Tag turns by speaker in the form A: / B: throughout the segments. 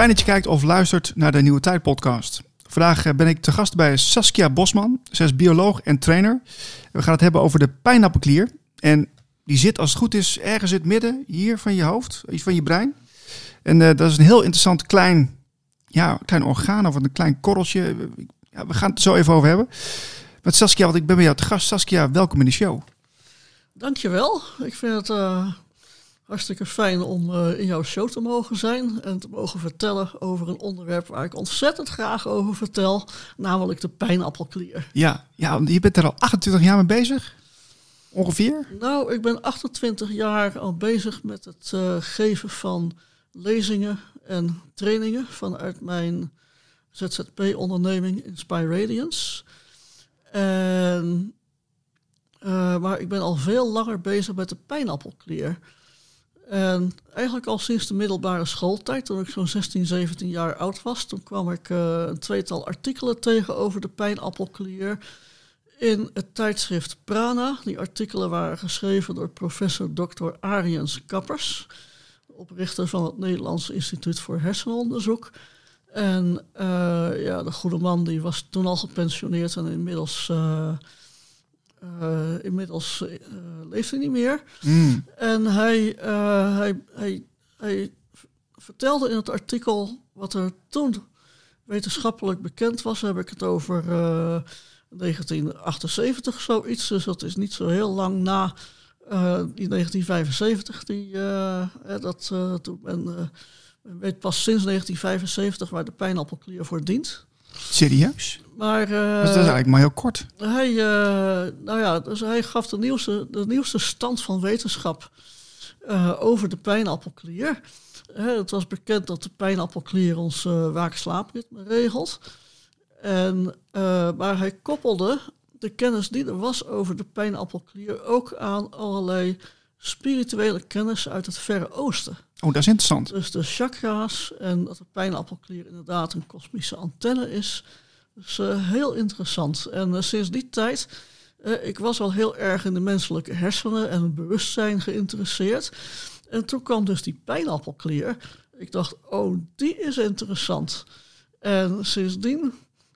A: Fijn dat je kijkt of luistert naar de Nieuwe Tijd podcast. Vandaag eh, ben ik te gast bij Saskia Bosman. Zij is bioloog en trainer. We gaan het hebben over de pijnappelklier. En die zit als het goed is ergens in het midden hier van je hoofd, van je brein. En uh, dat is een heel interessant klein, ja, klein orgaan of een klein korreltje. Ja, we gaan het zo even over hebben. Met Saskia, want ik ben bij jou te gast. Saskia, welkom in de show.
B: Dankjewel. Ik vind het uh, hartstikke fijn om uh, in jouw show te mogen zijn en te mogen vertellen over een onderwerp waar ik ontzettend graag over vertel, namelijk de pijnappelklier.
A: Ja, ja je bent er al 28 jaar mee bezig? Ongeveer?
B: Nou, ik ben 28 jaar al bezig met het uh, geven van lezingen en trainingen vanuit mijn ZZP-onderneming Inspire Radiance. En, uh, maar ik ben al veel langer bezig met de pijnappelklier. En eigenlijk al sinds de middelbare schooltijd, toen ik zo'n 16, 17 jaar oud was, toen kwam ik uh, een tweetal artikelen tegen over de pijnappelklier in het tijdschrift Prana. Die artikelen waren geschreven door professor Dr. Ariens Kappers, oprichter van het Nederlands Instituut voor Hersenonderzoek. En uh, ja, de goede man die was toen al gepensioneerd en inmiddels, uh, inmiddels leeft hij niet meer.
A: Mm.
B: En hij, hij, hij, hij vertelde in het artikel wat er toen wetenschappelijk bekend was. Heb ik het over 1978 zoiets. Dus dat is niet zo heel lang na die 1975 die, dat toen men weet pas sinds 1975 waar de pijnappelklier voor dient.
A: Serieus?
B: Maar, uh,
A: dus dat is eigenlijk maar heel kort.
B: Hij, uh, nou ja, dus hij gaf de nieuwste, de nieuwste stand van wetenschap uh, over de pijnappelklier. het was bekend dat de pijnappelklier ons waak-slaapritme regelt. En, maar hij koppelde de kennis die er was over de pijnappelklier ook aan allerlei spirituele kennis uit het Verre Oosten.
A: Oh, dat is interessant.
B: Dus de chakra's en dat de pijnappelklier inderdaad een kosmische antenne is. Dus heel interessant. En uh, sinds die tijd, uh, ik was al heel erg in de menselijke hersenen en het bewustzijn geïnteresseerd. En toen kwam dus die pijnappelklier. Ik dacht, oh, die is interessant. En sindsdien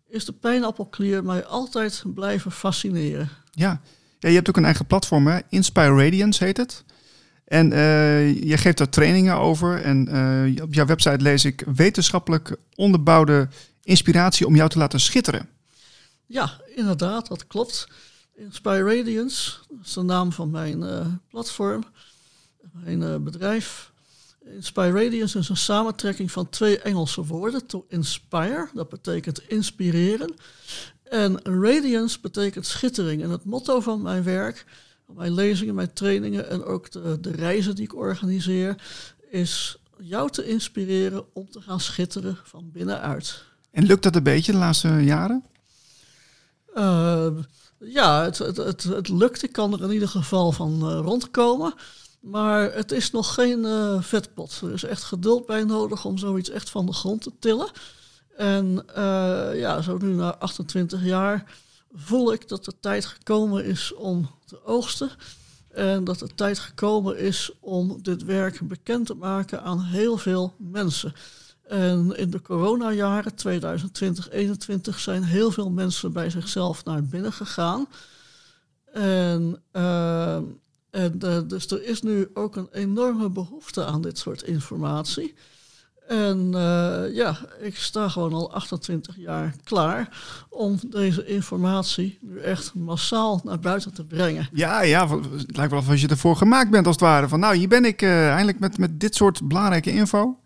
B: is de pijnappelklier mij altijd blijven fascineren.
A: Ja, ja je hebt ook een eigen platform, hè? Inspire Radiance heet het. En uh, je geeft daar trainingen over. En op jouw website lees ik wetenschappelijk onderbouwde inspiratie om jou te laten schitteren.
B: Ja, inderdaad, dat klopt. Inspire Radiance, is de naam van mijn uh, platform, mijn bedrijf. Inspire Radiance is een samentrekking van twee Engelse woorden. To inspire, dat betekent inspireren. En radiance betekent schittering. En het motto van mijn werk mijn lezingen, mijn trainingen en ook de, de reizen die ik organiseer, is jou te inspireren om te gaan schitteren van binnenuit.
A: En lukt dat een beetje de laatste jaren?
B: Uh, ja, het, het, het, het, lukt. Ik kan er in ieder geval van uh, rondkomen. Maar het is nog geen uh, vetpot. Er is echt geduld bij nodig om zoiets echt van de grond te tillen. En ja, zo nu na 28 jaar voel ik dat de tijd gekomen is om te oogsten. En dat de tijd gekomen is om dit werk bekend te maken aan heel veel mensen. En in de coronajaren 2020-2021 zijn heel veel mensen bij zichzelf naar binnen gegaan. En, uh, en uh, dus er is nu ook een enorme behoefte aan dit soort informatie. En uh, ja, ik sta gewoon al 28 jaar klaar om deze informatie nu echt massaal naar buiten te brengen.
A: Ja, ja, het lijkt wel of je ervoor gemaakt bent als het ware. Van nou, hier ben ik eindelijk met, met dit soort belangrijke info.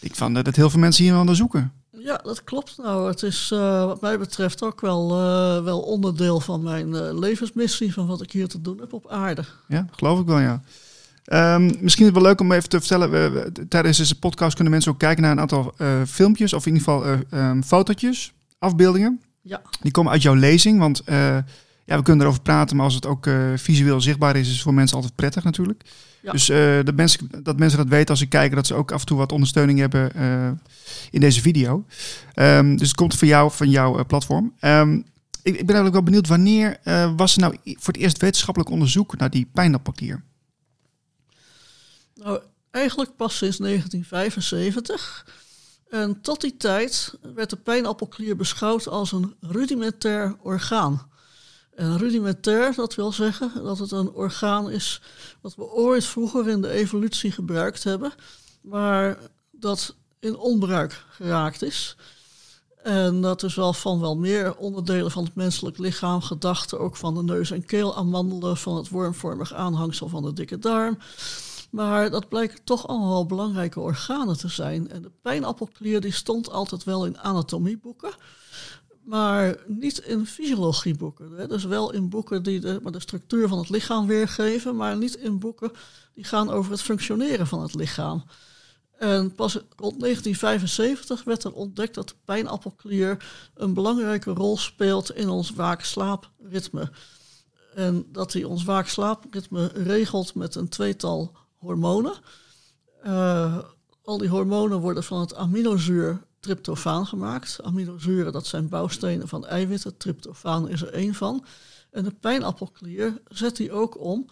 A: Ik vond dat heel veel mensen hier aan zoeken.
B: Ja, dat klopt. Nou, het is uh, wat mij betreft ook wel, wel onderdeel van mijn levensmissie, van wat ik hier te doen heb op aarde.
A: Ja, geloof ik wel, ja. Um, misschien is het wel leuk om even te vertellen. We, tijdens deze podcast kunnen mensen ook kijken naar een aantal filmpjes, of in ieder geval um, fotootjes, afbeeldingen.
B: Ja.
A: Die komen uit jouw lezing, want ja, we kunnen erover praten, maar als het ook visueel zichtbaar is, is het voor mensen altijd prettig natuurlijk. Ja. Dus dat, mensen, dat mensen dat weten als ze kijken, dat ze ook af en toe wat ondersteuning hebben in deze video. Um, dus het komt van jou, van jouw platform. Ik, ik, ben eigenlijk wel benieuwd, wanneer was er nou voor het eerst wetenschappelijk onderzoek naar die pijnappelklier?
B: Nou, eigenlijk pas sinds 1975. En tot die tijd werd de pijnappelklier beschouwd als een rudimentair orgaan. En rudimentair, dat wil zeggen dat het een orgaan is wat we ooit vroeger in de evolutie gebruikt hebben, maar dat in onbruik geraakt is. En dat is wel van wel meer onderdelen van het menselijk lichaam, gedachten ook van de neus- en keelamandelen, van het wormvormig aanhangsel van de dikke darm. Maar dat blijken toch allemaal belangrijke organen te zijn. En de pijnappelklier die stond altijd wel in anatomieboeken, maar niet in fysiologieboeken. Hè. Dus wel in boeken die de, maar de structuur van het lichaam weergeven, maar niet in boeken die gaan over het functioneren van het lichaam. En pas rond 1975 werd er ontdekt dat de pijnappelklier een belangrijke rol speelt in ons waak-slaapritme. En dat hij ons waak-slaapritme regelt met een tweetal hormonen. Uh, al die hormonen worden van het aminozuur tryptofaan gemaakt. Aminozuren, dat zijn bouwstenen van eiwitten. Tryptofaan is er één van. En de pijnappelklier zet die ook om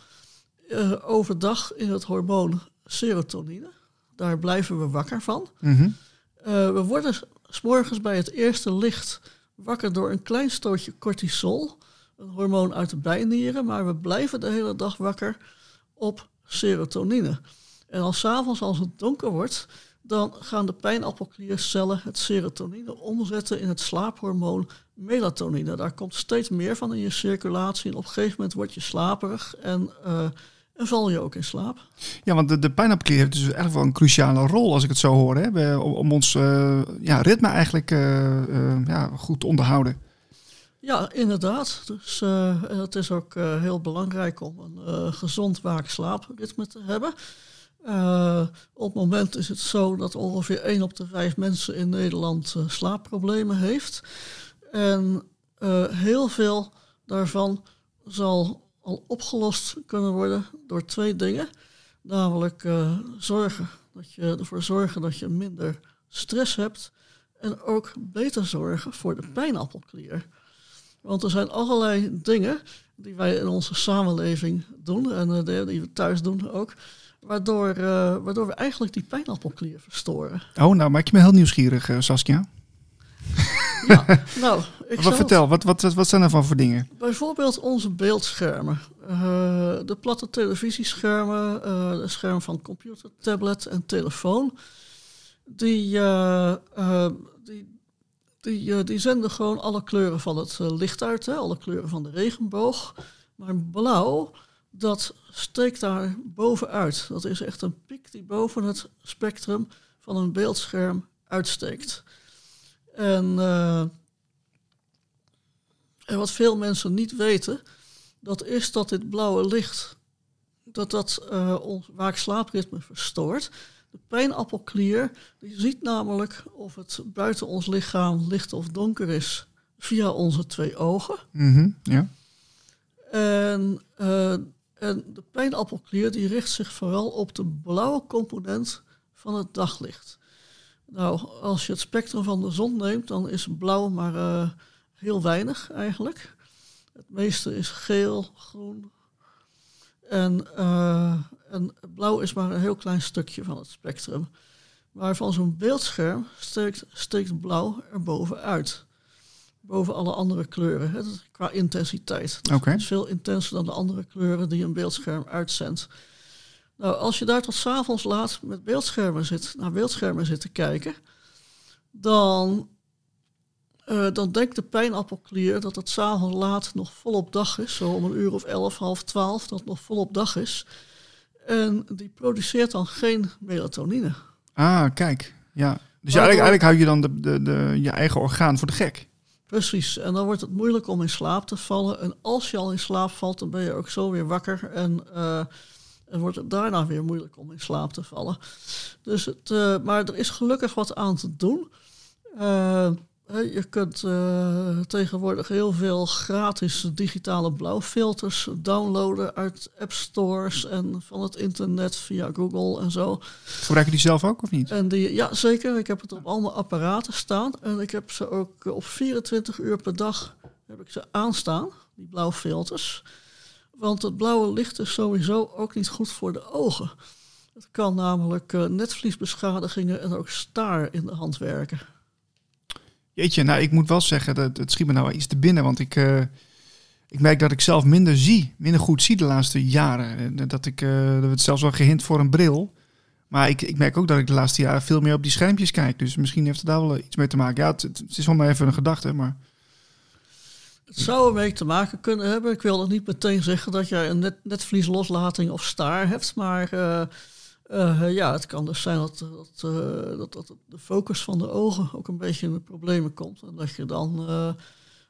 B: uh, overdag in het hormoon serotonine. Daar blijven we wakker van.
A: Mhm.
B: Uh, we worden s morgens bij het eerste licht wakker door een klein stootje cortisol, een hormoon uit de bijnieren, maar we blijven de hele dag wakker op serotonine. En als s'avonds, als het donker wordt, dan gaan de pijnappelkliercellen het serotonine omzetten in het slaaphormoon melatonine. Daar komt steeds meer van in je circulatie en op een gegeven moment word je slaperig en, uh, en val je ook in slaap.
A: Ja, want de, de pijnappelklier heeft dus eigenlijk wel een cruciale rol, als ik het zo hoor, hè, om, om, ons uh, ja, ritme eigenlijk uh, ja, goed te onderhouden.
B: Ja, inderdaad. Dus het is ook heel belangrijk om een gezond waak-slaapritme te hebben. Op het moment is het zo dat ongeveer 1 op de 5 mensen in Nederland slaapproblemen heeft. En heel veel daarvan zal al opgelost kunnen worden door twee dingen. Namelijk zorgen dat je ervoor zorgen dat je minder stress hebt. En ook beter zorgen voor de pijnappelklier. Want er zijn allerlei dingen die wij in onze samenleving doen en die we thuis doen ook, waardoor, uh, waardoor we eigenlijk die pijnappelklier verstoren.
A: Oh, nou maak je me heel nieuwsgierig, uh, Saskia.
B: ja, nou, ik
A: wat vertel, wat, wat, wat zijn er van voor dingen?
B: Bijvoorbeeld onze beeldschermen. de platte televisieschermen, de scherm van computer, tablet en telefoon. Die, die die, die zenden gewoon alle kleuren van het uh, licht uit, hè, alle kleuren van de regenboog. Maar blauw, dat steekt daar bovenuit. Dat is echt een piek die boven het spectrum van een beeldscherm uitsteekt. En, uh, en wat veel mensen niet weten, dat is dat dit blauwe licht, dat dat uh, ons waak-slaapritme verstoort. De pijnappelklier die ziet namelijk of het buiten ons lichaam licht of donker is via onze twee ogen.
A: Mm -hmm, ja.
B: en, uh, en de pijnappelklier die richt zich vooral op de blauwe component van het daglicht. Nou, als je het spectrum van de zon neemt, dan is blauw maar uh, heel weinig eigenlijk. Het meeste is geel, groen, en, uh, en blauw is maar een heel klein stukje van het spectrum. Maar van zo'n beeldscherm steekt, steekt blauw er bovenuit. Boven alle andere kleuren, hè, qua intensiteit.
A: Okay.
B: Het is veel intenser dan de andere kleuren die een beeldscherm uitzendt. Nou, als je daar tot s'avonds laat met beeldschermen zit, naar beeldschermen zit te kijken, dan uh, dan denkt de pijnappelklier dat het s'avonds laat nog volop dag is, zo om een uur of elf, half twaalf, dat het nog volop dag is. En die produceert dan geen melatonine.
A: Ah, kijk. Ja. Dus eigenlijk, eigenlijk hou je dan de, de, de, je eigen orgaan voor de gek.
B: Precies. En dan wordt het moeilijk om in slaap te vallen. En als je al in slaap valt, dan ben je ook zo weer wakker. En, uh, wordt het daarna weer moeilijk om in slaap te vallen. Dus het, uh, maar er is gelukkig wat aan te doen. Uh, je kunt uh, tegenwoordig heel veel gratis digitale blauwfilters downloaden uit app stores en van het internet via Google en zo.
A: Gebruik je die zelf ook of niet?
B: En die, ja, zeker. Ik heb het op allemaal apparaten staan en ik heb ze ook op 24 uur per dag heb ik ze aanstaan, die blauwfilters. Want het blauwe licht is sowieso ook niet goed voor de ogen. Het kan namelijk uh, netvliesbeschadigingen en ook staar in de hand werken.
A: Jeetje, nou ik moet wel zeggen, dat het schiet me nou iets te binnen, want ik, uh, ik merk dat ik zelf minder zie, minder goed zie de laatste jaren. Dat ik, uh, dat het zelfs wel gehint voor een bril. Maar ik, ik merk ook dat ik de laatste jaren veel meer op die schermpjes kijk. Dus misschien heeft het daar wel iets mee te maken. Ja, het, is wel maar even een gedachte, maar...
B: Het zou ermee te maken kunnen hebben. Ik wil nog niet meteen zeggen dat jij een net, netvliesloslating of staar hebt, maar uh, ja, het kan dus zijn dat, dat, uh, dat, dat, de focus van de ogen ook een beetje in de problemen komt. En dat je dan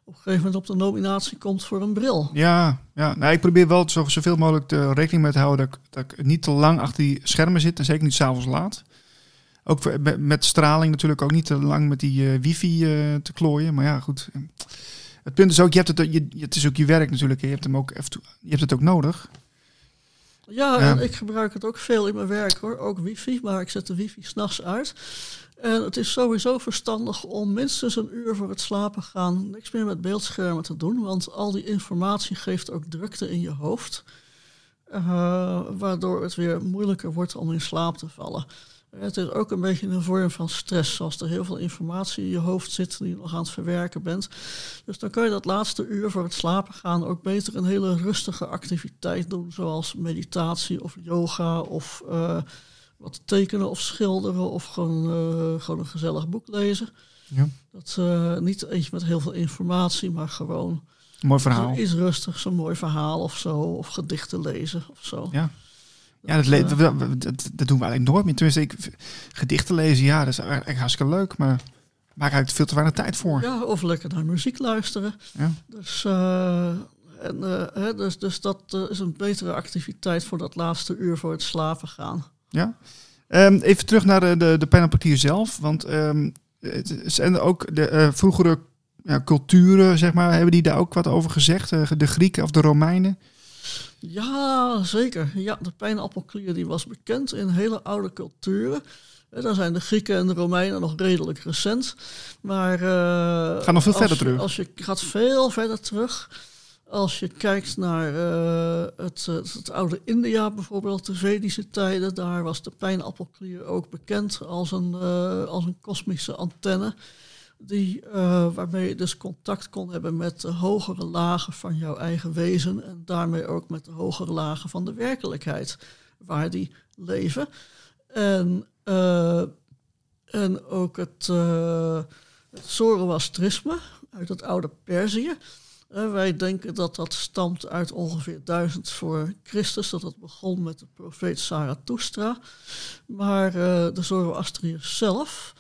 B: op een gegeven moment op de nominatie komt voor een bril.
A: Ja, ja. Nou, ik probeer wel zo, zoveel mogelijk te rekening mee te houden dat ik, dat niet te lang achter die schermen zit en zeker niet s'avonds laat. Ook met, met straling natuurlijk ook niet te lang met die wifi te klooien. Maar ja, goed het punt is ook, je hebt het, je, het is ook je werk natuurlijk. Je hebt, hem ook, je hebt het ook nodig.
B: Ja, en ik gebruik het ook veel in mijn werk hoor. Ook wifi, maar ik zet de wifi s'nachts uit. En het is sowieso verstandig om minstens een uur voor het slapen gaan niks meer met beeldschermen te doen. Want al die informatie geeft ook drukte in je hoofd. Uh, waardoor het weer moeilijker wordt om in slaap te vallen. Het is ook een beetje een vorm van stress, als er heel veel informatie in je hoofd zit die je nog aan het verwerken bent. Dus dan kan je dat laatste uur voor het slapen gaan ook beter een hele rustige activiteit doen, zoals meditatie of yoga of uh, wat tekenen of schilderen of gewoon, uh, gewoon een gezellig boek lezen. Ja. Dat, uh, niet eentje met heel veel informatie, maar gewoon
A: mooi verhaal.
B: Iets rustig, zo'n mooi verhaal of zo, of gedichten lezen of zo.
A: Ja. Ja, dat, dat, dat, dat, doen we eigenlijk nooit meer. Tenminste, ik, gedichten lezen, ja, dat is eigenlijk hartstikke leuk, maar maak eigenlijk veel te weinig tijd voor.
B: Ja, of lekker naar muziek luisteren. Ja. Dus, uh, en, uh, hè, dus, dus dat uh, is een betere activiteit voor dat laatste uur voor het slapen gaan.
A: Ja. Um, even terug naar de, de, de zelf. Want um, het zijn ook de vroegere ja, culturen, zeg maar, hebben die daar ook wat over gezegd? de Grieken of de Romeinen?
B: Ja, zeker. Ja, de pijnappelklier die was bekend in hele oude culturen. Eh, daar zijn de Grieken en de Romeinen nog redelijk recent. Maar. Uh,
A: Ga nog veel verder terug.
B: Als je gaat veel verder terug. Als je kijkt naar uh, het, het, oude India bijvoorbeeld, de Vedische tijden, daar was de pijnappelklier ook bekend als een, uh, als een kosmische antenne die, uh, waarmee je dus contact kon hebben met de hogere lagen van jouw eigen wezen en daarmee ook met de hogere lagen van de werkelijkheid waar die leven. En, uh, en ook het, uh, Zoroastrisme uit het oude Perzië. wij denken dat dat stamt uit ongeveer 1000 voor Christus, dat dat begon met de profeet Zarathustra. Maar de Zoroastriërs zelf,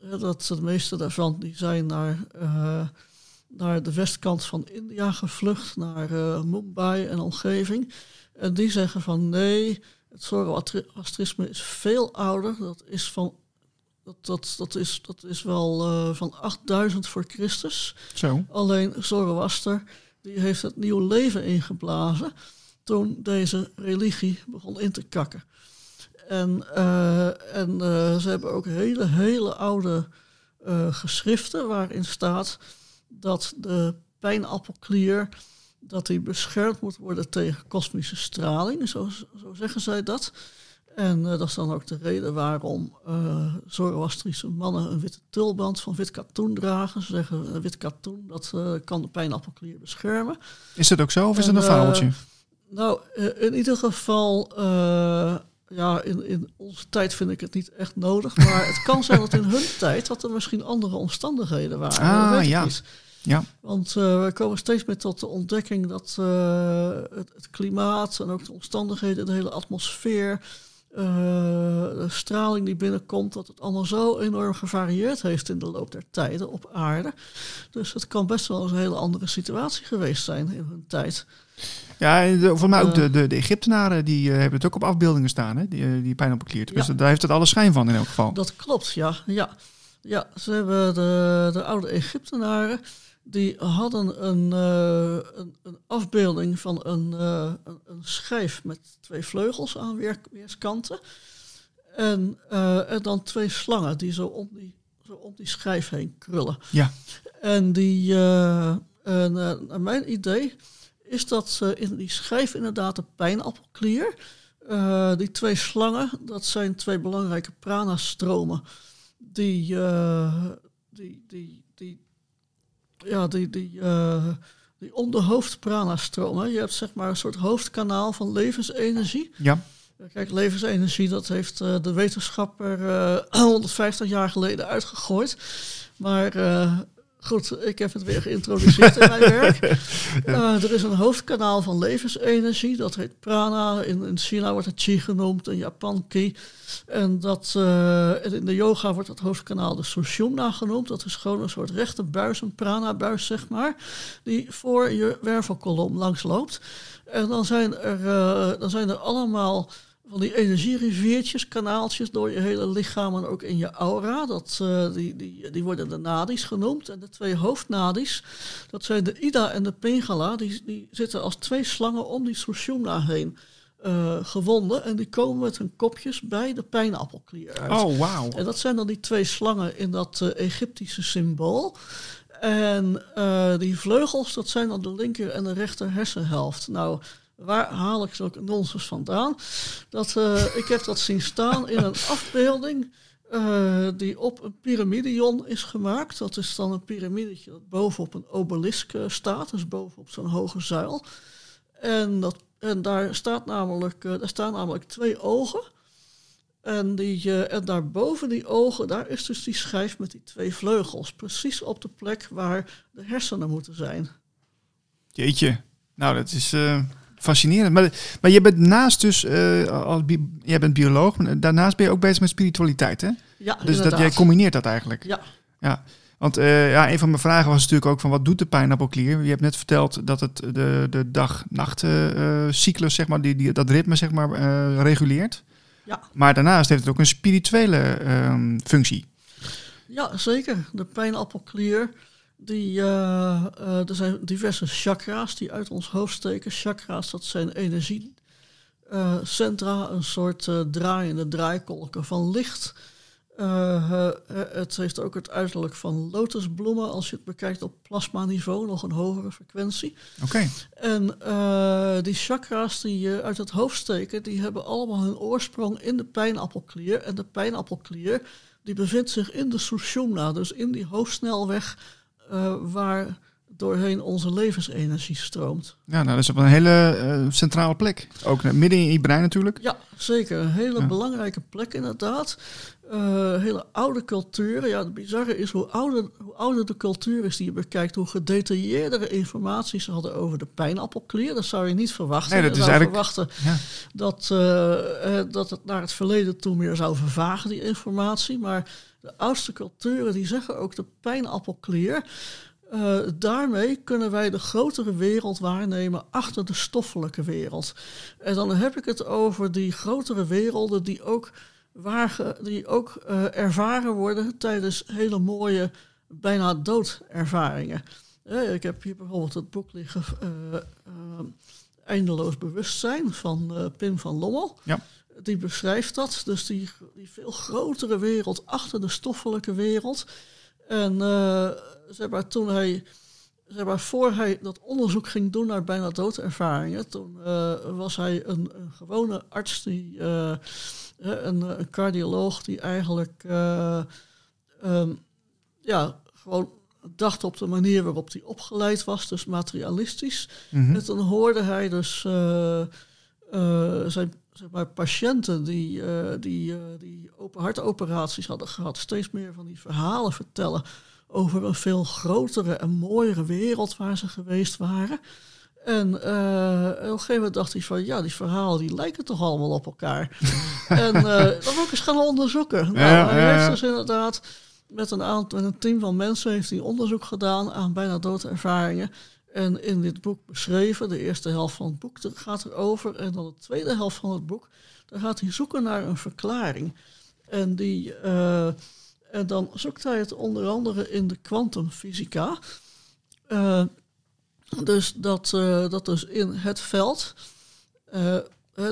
B: dat de meeste daarvan die zijn naar, uh, naar de westkant van India gevlucht, naar uh, Mumbai en omgeving. En die zeggen van nee, het Zoroastrisme is veel ouder. Dat is van dat, dat, dat, is, dat is wel uh, van 8000 voor Christus.
A: Zo.
B: Alleen Zoroaster die heeft het nieuw leven ingeblazen toen deze religie begon in te kakken. En, uh, en uh, ze hebben ook hele, hele oude uh, geschriften waarin staat dat de pijnappelklier dat die beschermd moet worden tegen kosmische straling, zo, zo zeggen zij dat. En dat is dan ook de reden waarom uh, Zoroastrische mannen een witte tulband van wit katoen dragen. Ze zeggen wit katoen, dat kan de pijnappelklier beschermen.
A: Is dat ook zo of is het een fabeltje?
B: nou, in ieder geval ja, in, in onze tijd vind ik het niet echt nodig. Maar het kan zijn dat in hun tijd dat er misschien andere omstandigheden waren.
A: Ah, ja. ja.
B: Want uh, we komen steeds meer tot de ontdekking dat uh, het, het, klimaat en ook de omstandigheden, de hele atmosfeer, uh, de straling die binnenkomt, dat het allemaal zo enorm gevarieerd heeft in de loop der tijden op aarde. Dus het kan best wel eens een hele andere situatie geweest zijn in hun tijd.
A: Ja, voor mij ook de, de, de Egyptenaren, die uh, hebben het ook op afbeeldingen staan, hè? die, uh, die pijnappelklier. Dus daar heeft het alle schijn van in elk geval.
B: Dat klopt, ja. Ja, ja ze hebben de, de oude Egyptenaren, die hadden een, uh, een, een, afbeelding van een, een, een, schijf met twee vleugels aan weer, weerskanten. En, en dan twee slangen die zo om die, zo om die schijf heen krullen.
A: Ja.
B: En die, en, naar mijn idee is dat ze in die schijf inderdaad de pijnappelklier Uh, die twee slangen, dat zijn twee belangrijke prana-stromen. Die, uh, die, die, die, ja, die, die, uh, die om de hoofdprana-stromen. Je hebt zeg maar een soort hoofdkanaal van levensenergie.
A: Ja.
B: Kijk, levensenergie, dat heeft de wetenschapper 150 jaar geleden uitgegooid. Maar Goed, ik heb het weer geïntroduceerd in mijn werk. Uh, er is een hoofdkanaal van levensenergie, dat heet prana. In, in China wordt het chi genoemd, in Japan ki. En dat, uh, in de yoga wordt dat hoofdkanaal de sushumna genoemd. Dat is gewoon een soort rechte buis, een prana-buis zeg maar, die voor je wervelkolom langs loopt. En dan zijn er, uh, dan zijn er allemaal van die energieriviertjes, kanaaltjes door je hele lichaam en ook in je aura. Dat, uh, die, die, die worden de nadis genoemd. En de twee hoofdnadis, dat zijn de Ida en de Pingala, die, die zitten als twee slangen om die Sushumna heen. Uh, gewonden en die komen met hun kopjes bij de pijnappelklier uit.
A: Oh, wauw.
B: En dat zijn dan die twee slangen in dat uh, Egyptische symbool. En die vleugels, dat zijn dan de linker en de rechter hersenhelft. Nou, waar haal ik zulke nonsens vandaan? Dat, uh, ik heb dat zien staan in een afbeelding uh, die op een piramidion is gemaakt. Dat is dan een piramidetje dat bovenop een obelisk uh, staat, dus bovenop zo'n hoge zuil. En, dat, en daar, staat namelijk, daar staan namelijk twee ogen. En, die, en daarboven die ogen, daar is dus die schijf met die twee vleugels. Precies op de plek waar de hersenen moeten zijn.
A: Jeetje, nou dat is fascinerend. Maar, maar je bent naast dus, uh, als jij bent bioloog, daarnaast ben je ook bezig met spiritualiteit, hè?
B: Ja,
A: Dus dat, jij combineert dat eigenlijk?
B: Ja.
A: ja. Want uh, ja, een van mijn vragen was natuurlijk ook van wat doet de pijnappelklier? Je hebt net verteld dat het de, de dag-nacht-cyclus, zeg maar, die, die, dat ritme zeg maar, uh, reguleert.
B: Ja.
A: Maar daarnaast heeft het ook een spirituele um, functie.
B: Ja, zeker. De pijnappelklier die, uh, uh, er zijn diverse chakra's die uit ons hoofd steken. Chakra's, dat zijn energiecentra, uh, een soort draaiende draaikolken van licht. het heeft ook het uiterlijk van lotusbloemen als je het bekijkt op plasmaniveau, nog een hogere frequentie.
A: Oké. Okay.
B: En die chakra's die uit het hoofd steken, die hebben allemaal hun oorsprong in de pijnappelklier. En de pijnappelklier die bevindt zich in de sushumna, dus in die hoofdsnelweg uh, waar doorheen onze levensenergie stroomt.
A: Ja, nou, dat is op een hele uh, centrale plek. Ook midden in je brein natuurlijk.
B: Ja, zeker. Een hele ja. belangrijke plek inderdaad. Uh, hele oude culturen. Ja, het bizarre is hoe ouder, hoe ouder de cultuur is die je bekijkt, hoe gedetailleerdere informatie ze hadden over de pijnappelklier. Dat zou je niet verwachten.
A: Nee, dat
B: je
A: is
B: zou
A: eigenlijk...
B: verwachten
A: Ja.
B: dat, uh, dat het naar het verleden toe meer zou vervagen, die informatie. Maar de oudste culturen die zeggen ook de pijnappelklier. Uh, daarmee kunnen wij de grotere wereld waarnemen achter de stoffelijke wereld. En dan heb ik het over die grotere werelden die ook, die ook uh, ervaren worden tijdens hele mooie, bijna doodervaringen. Uh, ik heb hier bijvoorbeeld het boek liggen Eindeloos Bewustzijn van Pim van Lommel.
A: Ja
B: die beschrijft dat. Dus die, die veel grotere wereld achter de stoffelijke wereld. En uh, zeg maar, toen hij, zeg maar, voor hij dat onderzoek ging doen naar bijna doodervaringen, toen uh, was hij een, een, gewone arts, die, uh, een, een, cardioloog, die eigenlijk um, ja, gewoon dacht op de manier waarop hij opgeleid was, dus materialistisch.
A: Mhm.
B: En toen hoorde hij dus zijn zeg maar, patiënten die, uh, die, uh, die open hartoperaties hadden gehad, steeds meer van die verhalen vertellen over een veel grotere en mooiere wereld waar ze geweest waren. En uh, op een gegeven moment dacht hij van, ja, die verhalen die lijken toch allemaal op elkaar. en dat wil ik eens gaan onderzoeken. Nou, hij heeft dus inderdaad met een, aantal, met een team van mensen heeft hij onderzoek gedaan aan bijna doodervaringen. En in dit boek beschreven, de eerste helft van het boek gaat erover. En dan de tweede helft van het boek, daar gaat hij zoeken naar een verklaring. En, die, uh, en dan zoekt hij het onder andere in de kwantumfysica. Uh, dus dat, uh, dat is in het veld.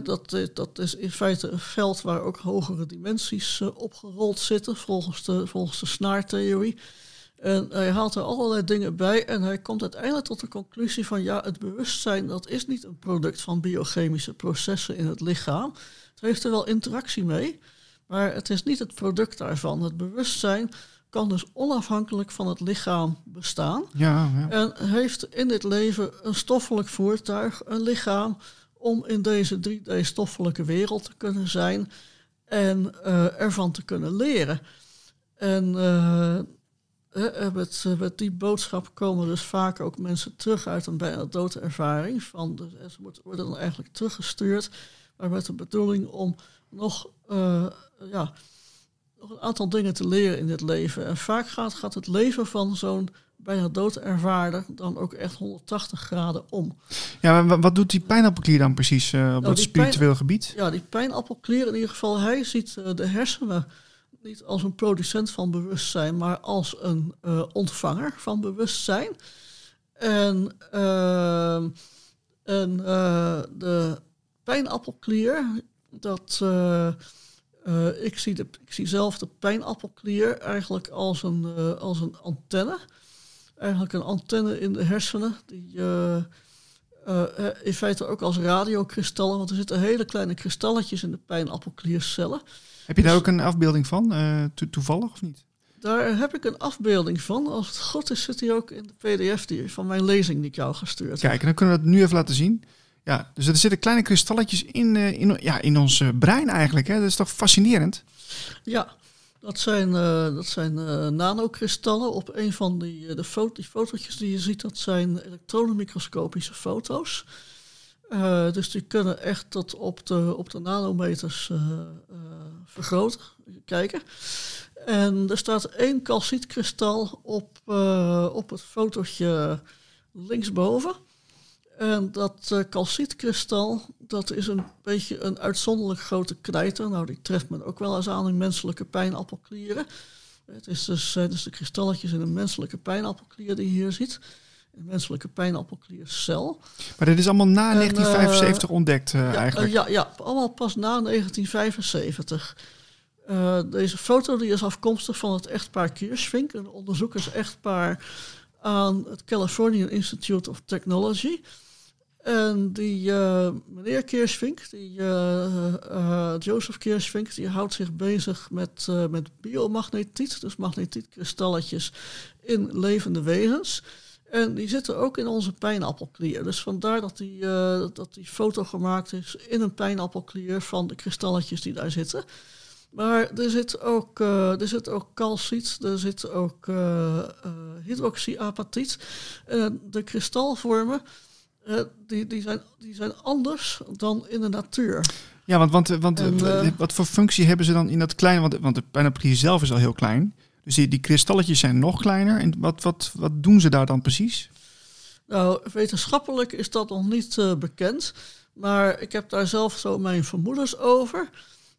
B: dat, dat is in feite een veld waar ook hogere dimensies opgerold zitten, volgens de, volgens de snaartheorie. En hij haalt er allerlei dingen bij en hij komt uiteindelijk tot de conclusie van ja, het bewustzijn dat is niet een product van biochemische processen in het lichaam. Het heeft er wel interactie mee, maar het is niet het product daarvan. Het bewustzijn kan dus onafhankelijk van het lichaam bestaan.
A: Ja, ja.
B: En heeft in dit leven een stoffelijk voertuig, een lichaam, om in deze 3D-stoffelijke wereld te kunnen zijn en uh, ervan te kunnen leren. En uh, met, met, die boodschap komen dus vaak ook mensen terug uit een bijna doodervaring. Van ze worden dan eigenlijk teruggestuurd, maar met de bedoeling om nog, uh, ja, nog een aantal dingen te leren in dit leven. En vaak gaat, gaat het leven van zo'n bijna doodervaarder dan ook echt 180 graden om.
A: Ja, maar wat doet die pijnappelklier dan precies op nou, dat spiritueel gebied?
B: Ja, die pijnappelklier in ieder geval, hij ziet de hersenen niet als een producent van bewustzijn, maar als een uh, ontvanger van bewustzijn. En, en de pijnappelklier, dat... ik, zie de, ik zie zelf de pijnappelklier eigenlijk als een, als een antenne eigenlijk een antenne in de hersenen. Die uh, uh, in feite ook als radiokristallen, want er zitten hele kleine kristalletjes in de pijnappelkliercellen.
A: Heb je daar dus ook een afbeelding van, uh, to toevallig of niet?
B: Daar heb ik een afbeelding van. Als het goed is, zit die ook in de PDF die, van mijn lezing die ik jou gestuurd
A: Kijk, dan kunnen we dat nu even laten zien. Ja, dus er zitten kleine kristalletjes in, in, ja, in ons brein eigenlijk. Hè? Dat is toch fascinerend?
B: Ja, dat zijn, uh, dat zijn uh, nanokristallen. Op een van die, uh, de foto, die fotootjes die je ziet, dat zijn elektronenmicroscopische foto's. dus die kunnen echt tot op de, op de nanometers vergroten, kijken. En er staat één calcietkristal op, op het fotootje linksboven. En dat uh, calcietkristal, dat is een beetje een uitzonderlijk grote knijter. Nou, die treft men ook wel eens aan in menselijke pijnappelklieren. Het is dus, zijn dus de kristalletjes in een menselijke pijnappelklier die je hier ziet. Een menselijke pijnappelkliercel.
A: Maar dit is allemaal na 1975 ontdekt uh,
B: ja,
A: eigenlijk?
B: ja, ja, allemaal pas na 1975. Uh, deze foto die is afkomstig van het echtpaar Kirschvink, een onderzoekers-echtpaar aan het Californian Institute of Technology. En die uh, meneer Keersvink, die, uh, Joseph Keersvink, die houdt zich bezig met, met biomagnetiet, dus magnetietkristalletjes in levende wezens. En die zitten ook in onze pijnappelklier. Dus vandaar dat die, dat die foto gemaakt is in een pijnappelklier van de kristalletjes die daar zitten. Maar er zit ook, uh, er zit ook calciet, er zit ook hydroxyapatiet. de kristalvormen uh, die, die, zijn, die zijn anders dan in de natuur.
A: Ja, want, want, want en, uh, wat voor functie hebben ze dan in dat kleine? Want, want de pijnappelklier zelf is al heel klein. Dus die, die kristalletjes zijn nog kleiner. En wat, wat, wat doen ze daar dan precies?
B: Nou, wetenschappelijk is dat nog niet uh, bekend. Maar ik heb daar zelf zo mijn vermoedens over.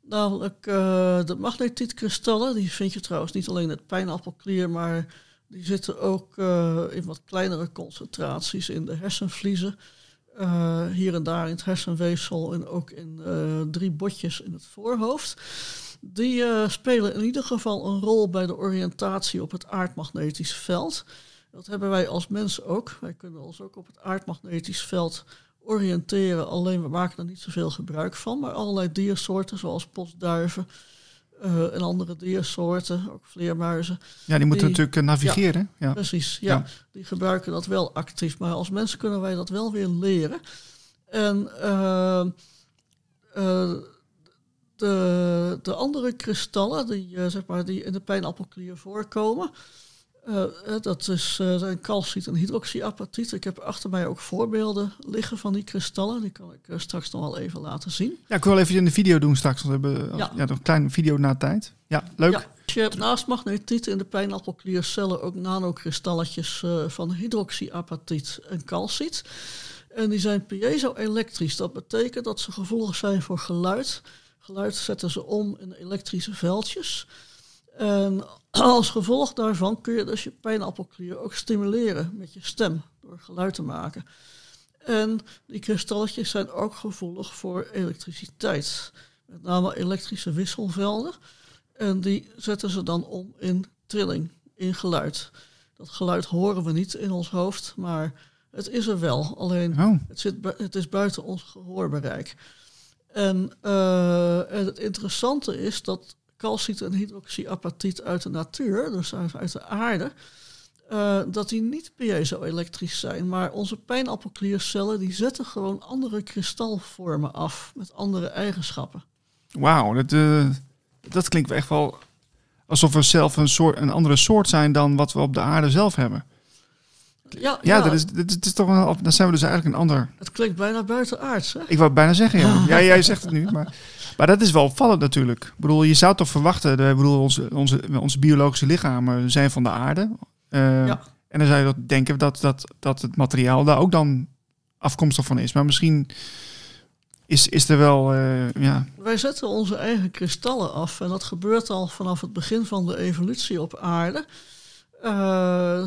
B: Namelijk de magnetietkristallen. Die vind je trouwens niet alleen in het pijnappelklier, maar die zitten ook uh, in wat kleinere concentraties in de hersenvliezen. Uh, hier en daar in het hersenweefsel en ook in uh, drie botjes in het voorhoofd. Die spelen in ieder geval een rol bij de oriëntatie op het aardmagnetisch veld. Dat hebben wij als mensen ook. Wij kunnen ons ook op het aardmagnetisch veld oriënteren, alleen we maken er niet zoveel gebruik van. Maar allerlei diersoorten, zoals postduiven, uh, en andere diersoorten, ook vleermuizen.
A: Ja, die moeten natuurlijk eh, navigeren.
B: Ja, Precies, ja, Die gebruiken dat wel actief. Maar als mensen kunnen wij dat wel weer leren. En uh, uh, de, de andere kristallen die, zeg maar, die in de pijnappelklier voorkomen... Uh, dat is, uh, zijn calciet en hydroxyapatiet. Ik heb achter mij ook voorbeelden liggen van die kristallen. Die kan ik uh, straks nog wel even laten zien.
A: Ja, ik wil even in de video doen straks. Want we hebben ja. ja nog een kleine video na tijd. Ja, leuk. Ja,
B: je hebt naast magnetiet in de pijnappelkliercellen ook nanokristalletjes van hydroxyapatiet en calciet. En die zijn piezo-elektrisch. Dat betekent dat ze gevoelig zijn voor geluid. Geluid zetten ze om in elektrische veldjes. En als gevolg daarvan kun je dus je pijnappelklier ook stimuleren met je stem door geluid te maken. En die kristalletjes zijn ook gevoelig voor elektriciteit, met name elektrische wisselvelden. En die zetten ze dan om in trilling. in geluid. Dat geluid horen we niet in ons hoofd, maar het is er wel. Alleen
A: Oh,
B: het, zit, het is buiten ons gehoorbereik. En, eh, en het interessante is dat calciet en hydroxyapatiet uit de natuur, dus uit, de aarde, eh, dat die niet piezo-elektrisch zijn. Maar onze pijnappelkliercellen die zetten gewoon andere kristalvormen af met andere eigenschappen.
A: wauw. Dat, eh, dat klinkt echt wel alsof we zelf een, soort, een andere soort zijn dan wat we op de aarde zelf hebben.
B: Ja,
A: Ja, Dat, is, dat, is, dat is toch een, dan zijn we dus eigenlijk een ander.
B: het klinkt bijna buitenaards. Hè?
A: Ik wou bijna zeggen, ja. ja jij zegt het nu, maar, maar dat is wel opvallend natuurlijk. Ik bedoel, je zou toch verwachten, ik bedoel, onze, onze, onze biologische lichamen zijn van de aarde. Eh,
B: Ja.
A: En dan zou je dat denken dat, dat, dat het materiaal daar ook dan afkomstig van is. Maar misschien is, is er wel, eh, ja,
B: Wij zetten onze eigen kristallen af en dat gebeurt al vanaf het begin van de evolutie op aarde. Eh,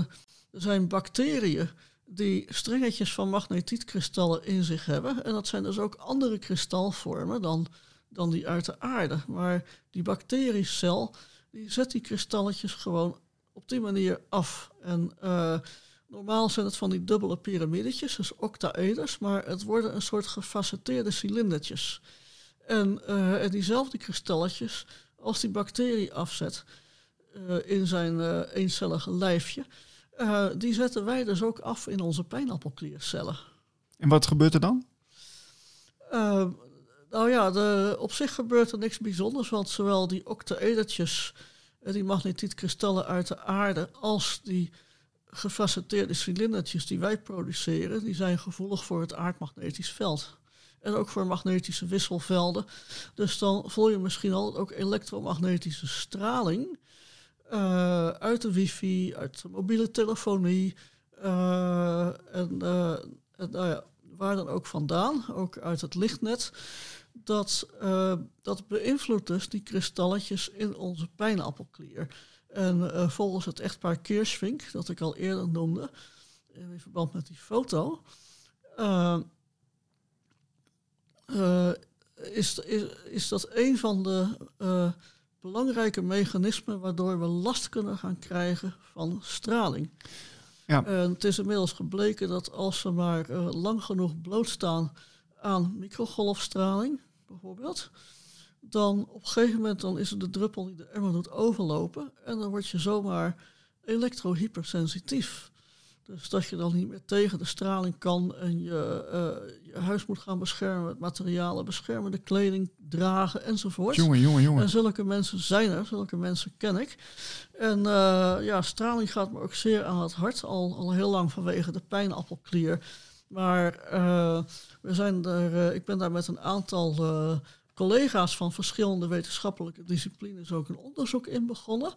B: zijn bacteriën die strengetjes van magnetietkristallen in zich hebben. En dat zijn dus ook andere kristalvormen dan, dan die uit de aarde. Maar die bacteriecel die zet die kristalletjes gewoon op die manier af. En eh, normaal zijn het van die dubbele piramidetjes, dus octaeders, maar het worden een soort gefacetteerde cilindertjes. En, eh, en diezelfde kristalletjes, als die bacterie afzet eh, in zijn eencellige lijfje, eh, die zetten wij dus ook af in onze pijnappelkliercellen.
A: en wat gebeurt er dan?
B: Eh, nou ja, de, op zich gebeurt er niks bijzonders, want zowel die octaedertjes, eh, die magnetietkristallen uit de aarde, als die gefacetteerde cilindertjes die wij produceren, die zijn gevoelig voor het aardmagnetisch veld. En ook voor magnetische wisselvelden. Dus dan voel je misschien al ook elektromagnetische straling eh, uit de wifi, uit de mobiele telefonie. eh, en eh, en nou ja, waar dan ook vandaan, ook uit het lichtnet. Dat, dat beïnvloedt dus die kristalletjes in onze pijnappelklier. En volgens het echtpaar Kirschvink, dat ik al eerder noemde, in verband met die foto, is, is, is dat een van de belangrijke mechanismen waardoor we last kunnen gaan krijgen van straling.
A: Ja.
B: En het is inmiddels gebleken dat als we maar eh, lang genoeg blootstaan aan microgolfstraling, bijvoorbeeld, dan op een gegeven moment dan is het de druppel die de emmer doet overlopen en dan word je zomaar elektrohypersensitief. Dus dat je dan niet meer tegen de straling kan en je, eh, je huis moet gaan beschermen met materialen, beschermende kleding dragen enzovoort.
A: Jongen, jongen, jongen.
B: En zulke mensen zijn er, zulke mensen ken ik. En eh, ja, straling gaat me ook zeer aan het hart, al, al heel lang vanwege de pijnappelklier. Maar eh, we zijn er, ik ben daar met een aantal collega's van verschillende wetenschappelijke disciplines ook een onderzoek in begonnen.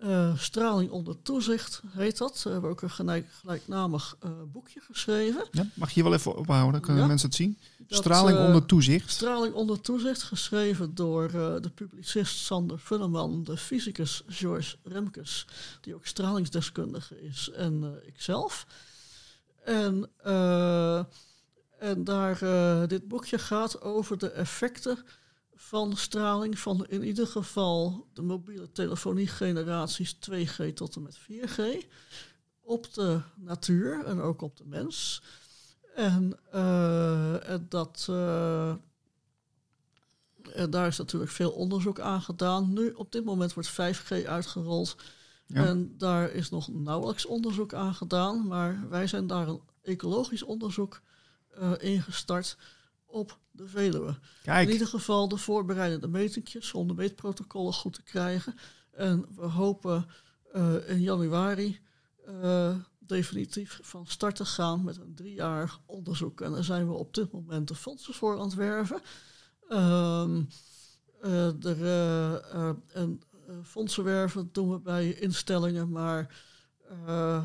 B: Eh, straling onder toezicht heet dat. We hebben ook een gelijk, gelijknamig eh, boekje geschreven.
A: Ja, mag je hier wel even ophouden, dan kunnen
B: Ja.
A: mensen het zien.
B: Dat,
A: Straling
B: eh,
A: onder toezicht.
B: Straling onder toezicht, geschreven door de publicist Sander Funneman, de fysicus George Remkes, die ook stralingsdeskundige is, en ikzelf. En, en daar, dit boekje gaat over de effecten van straling van in ieder geval de mobiele telefonie generaties 2G tot en met 4G op de natuur en ook op de mens. En, eh, en dat, eh, en daar is natuurlijk veel onderzoek aan gedaan. Nu, op dit moment wordt 5G uitgerold.
A: Ja.
B: En daar is nog nauwelijks onderzoek aan gedaan. Maar wij zijn daar een ecologisch onderzoek eh ingestart op de Veluwe. In ieder geval de voorbereidende metingjes om de meetprotocollen goed te krijgen. En we hopen eh, in januari eh, definitief van start te gaan met een driejarig onderzoek. En daar zijn we op dit moment de fondsen voor aan het werven. Er, en eh, fondsen werven doen we bij instellingen, maar eh, eh,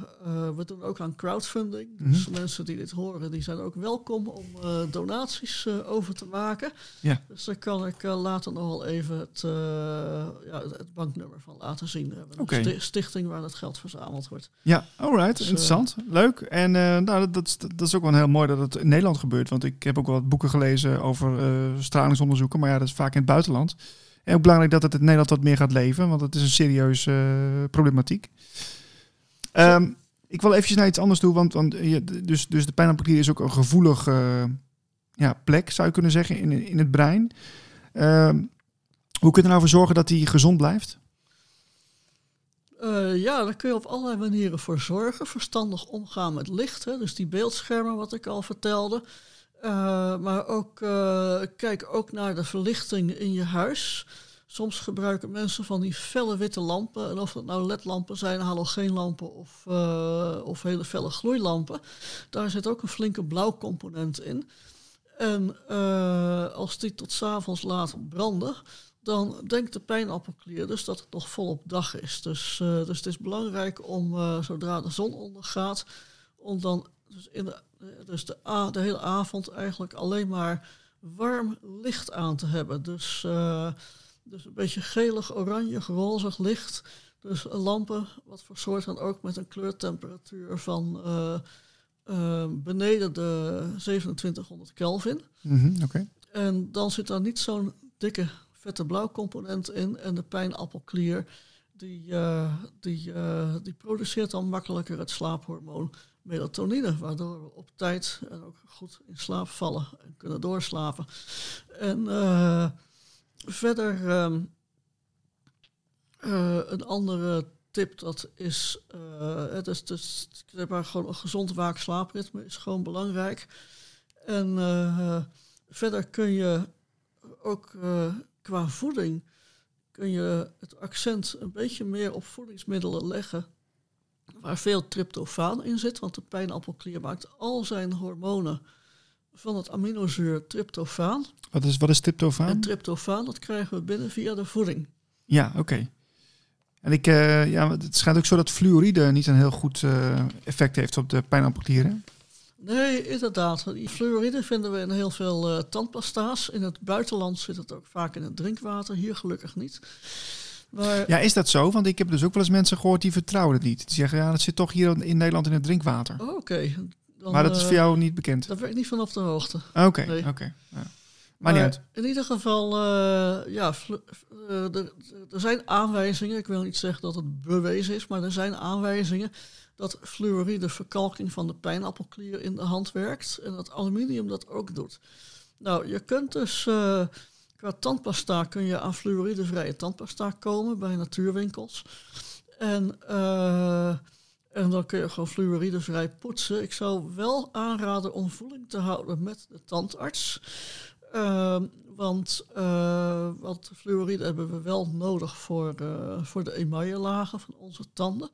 B: we doen ook aan crowdfunding. Dus
A: Mhm.
B: mensen die dit horen, die zijn ook welkom om eh, donaties over te maken.
A: Ja.
B: Dus daar kan ik later nog wel even het, ja, het banknummer van laten zien. Een sti- stichting waar het geld verzameld wordt.
A: ja, alright,
B: Dus,
A: interessant. Leuk. En nou, dat, dat, is- dat is ook wel heel mooi dat het in Nederland gebeurt. Want ik heb ook wel wat boeken gelezen over stralingsonderzoeken. Maar ja, dat is vaak in het buitenland. En ook belangrijk dat het in Nederland wat meer gaat leven, want het is een serieuze problematiek. Um, ik wil eventjes naar iets anders toe, want, want je, dus, dus de pijnappelklier is ook een gevoelige uh, ja, plek, zou je kunnen zeggen, in, in het brein. Uh, hoe kun je er nou voor zorgen dat hij gezond blijft?
B: Uh, ja, daar kun je op allerlei manieren voor zorgen. Verstandig omgaan met licht, hè, dus die beeldschermen wat ik al vertelde. Uh, maar ook uh, kijk ook naar de verlichting in je huis. Soms gebruiken mensen van die felle witte lampen. En of het nou ledlampen zijn, halogeenlampen of, of hele felle gloeilampen. Daar zit ook een flinke blauwcomponent in. En als die tot s'avonds laat branden, dan denkt de pijnappelklier dus dat het nog volop dag is. Dus, uh, dus het is belangrijk om, zodra de zon ondergaat, om dan dus, in de, dus de, de, hele avond eigenlijk alleen maar warm licht aan te hebben. Dus, dus een beetje gelig, oranje, rozig licht. Dus lampen, wat voor soort dan ook, met een kleurtemperatuur van beneden de 2700 Kelvin.
A: Mm -hmm, okay.
B: En dan zit daar niet zo'n dikke vette blauwcomponent in. En de pijnappelklier, die, uh, die, die produceert dan makkelijker het slaaphormoon melatonine, waardoor we op tijd en ook goed in slaap vallen en kunnen doorslapen. En verder um, een andere tip, dat is, het is dus, maar, gewoon een gezond waak-slaapritme is gewoon belangrijk. En verder kun je ook qua voeding kun je het accent een beetje meer op voedingsmiddelen leggen waar veel tryptofaan in zit, want de pijnappelklier maakt al zijn hormonen van het aminozuur tryptofaan.
A: Wat is, wat is tryptofaan?
B: En tryptofaan, dat krijgen we binnen via de voeding.
A: Ja, oké. En ik, uh, ja, het schijnt ook zo dat fluoride niet een heel goed uh, effect heeft op de pijnappelklieren.
B: Nee, inderdaad. Die fluoride vinden we in heel veel uh, tandpasta's. In het buitenland zit het ook vaak in het drinkwater, hier gelukkig niet.
A: Maar, ja, is dat zo? Want ik heb dus ook wel eens mensen gehoord die vertrouwen het niet. Die zeggen, ja, dat zit toch hier in Nederland in het drinkwater.
B: Oh, Oké.
A: Maar dat is voor jou niet bekend?
B: Dat weet ik niet vanaf de hoogte.
A: Oké, okay, nee. oké. Okay. Ja. Maar, niet uit.
B: In ieder geval, uh, ja, uh, er, er zijn aanwijzingen. Ik wil niet zeggen dat het bewezen is, maar er zijn aanwijzingen dat fluoride verkalking van de pijnappelklier in de hand werkt en dat aluminium dat ook doet. Nou, je kunt dus uh, qua tandpasta kun je aan fluoridevrije tandpasta komen bij natuurwinkels. En, uh, en dan kun je gewoon fluoridevrij poetsen. Ik zou wel aanraden om voeling te houden met de tandarts. Uh, want, uh, fluoride hebben we wel nodig voor, voor de emaillelagen van onze tanden.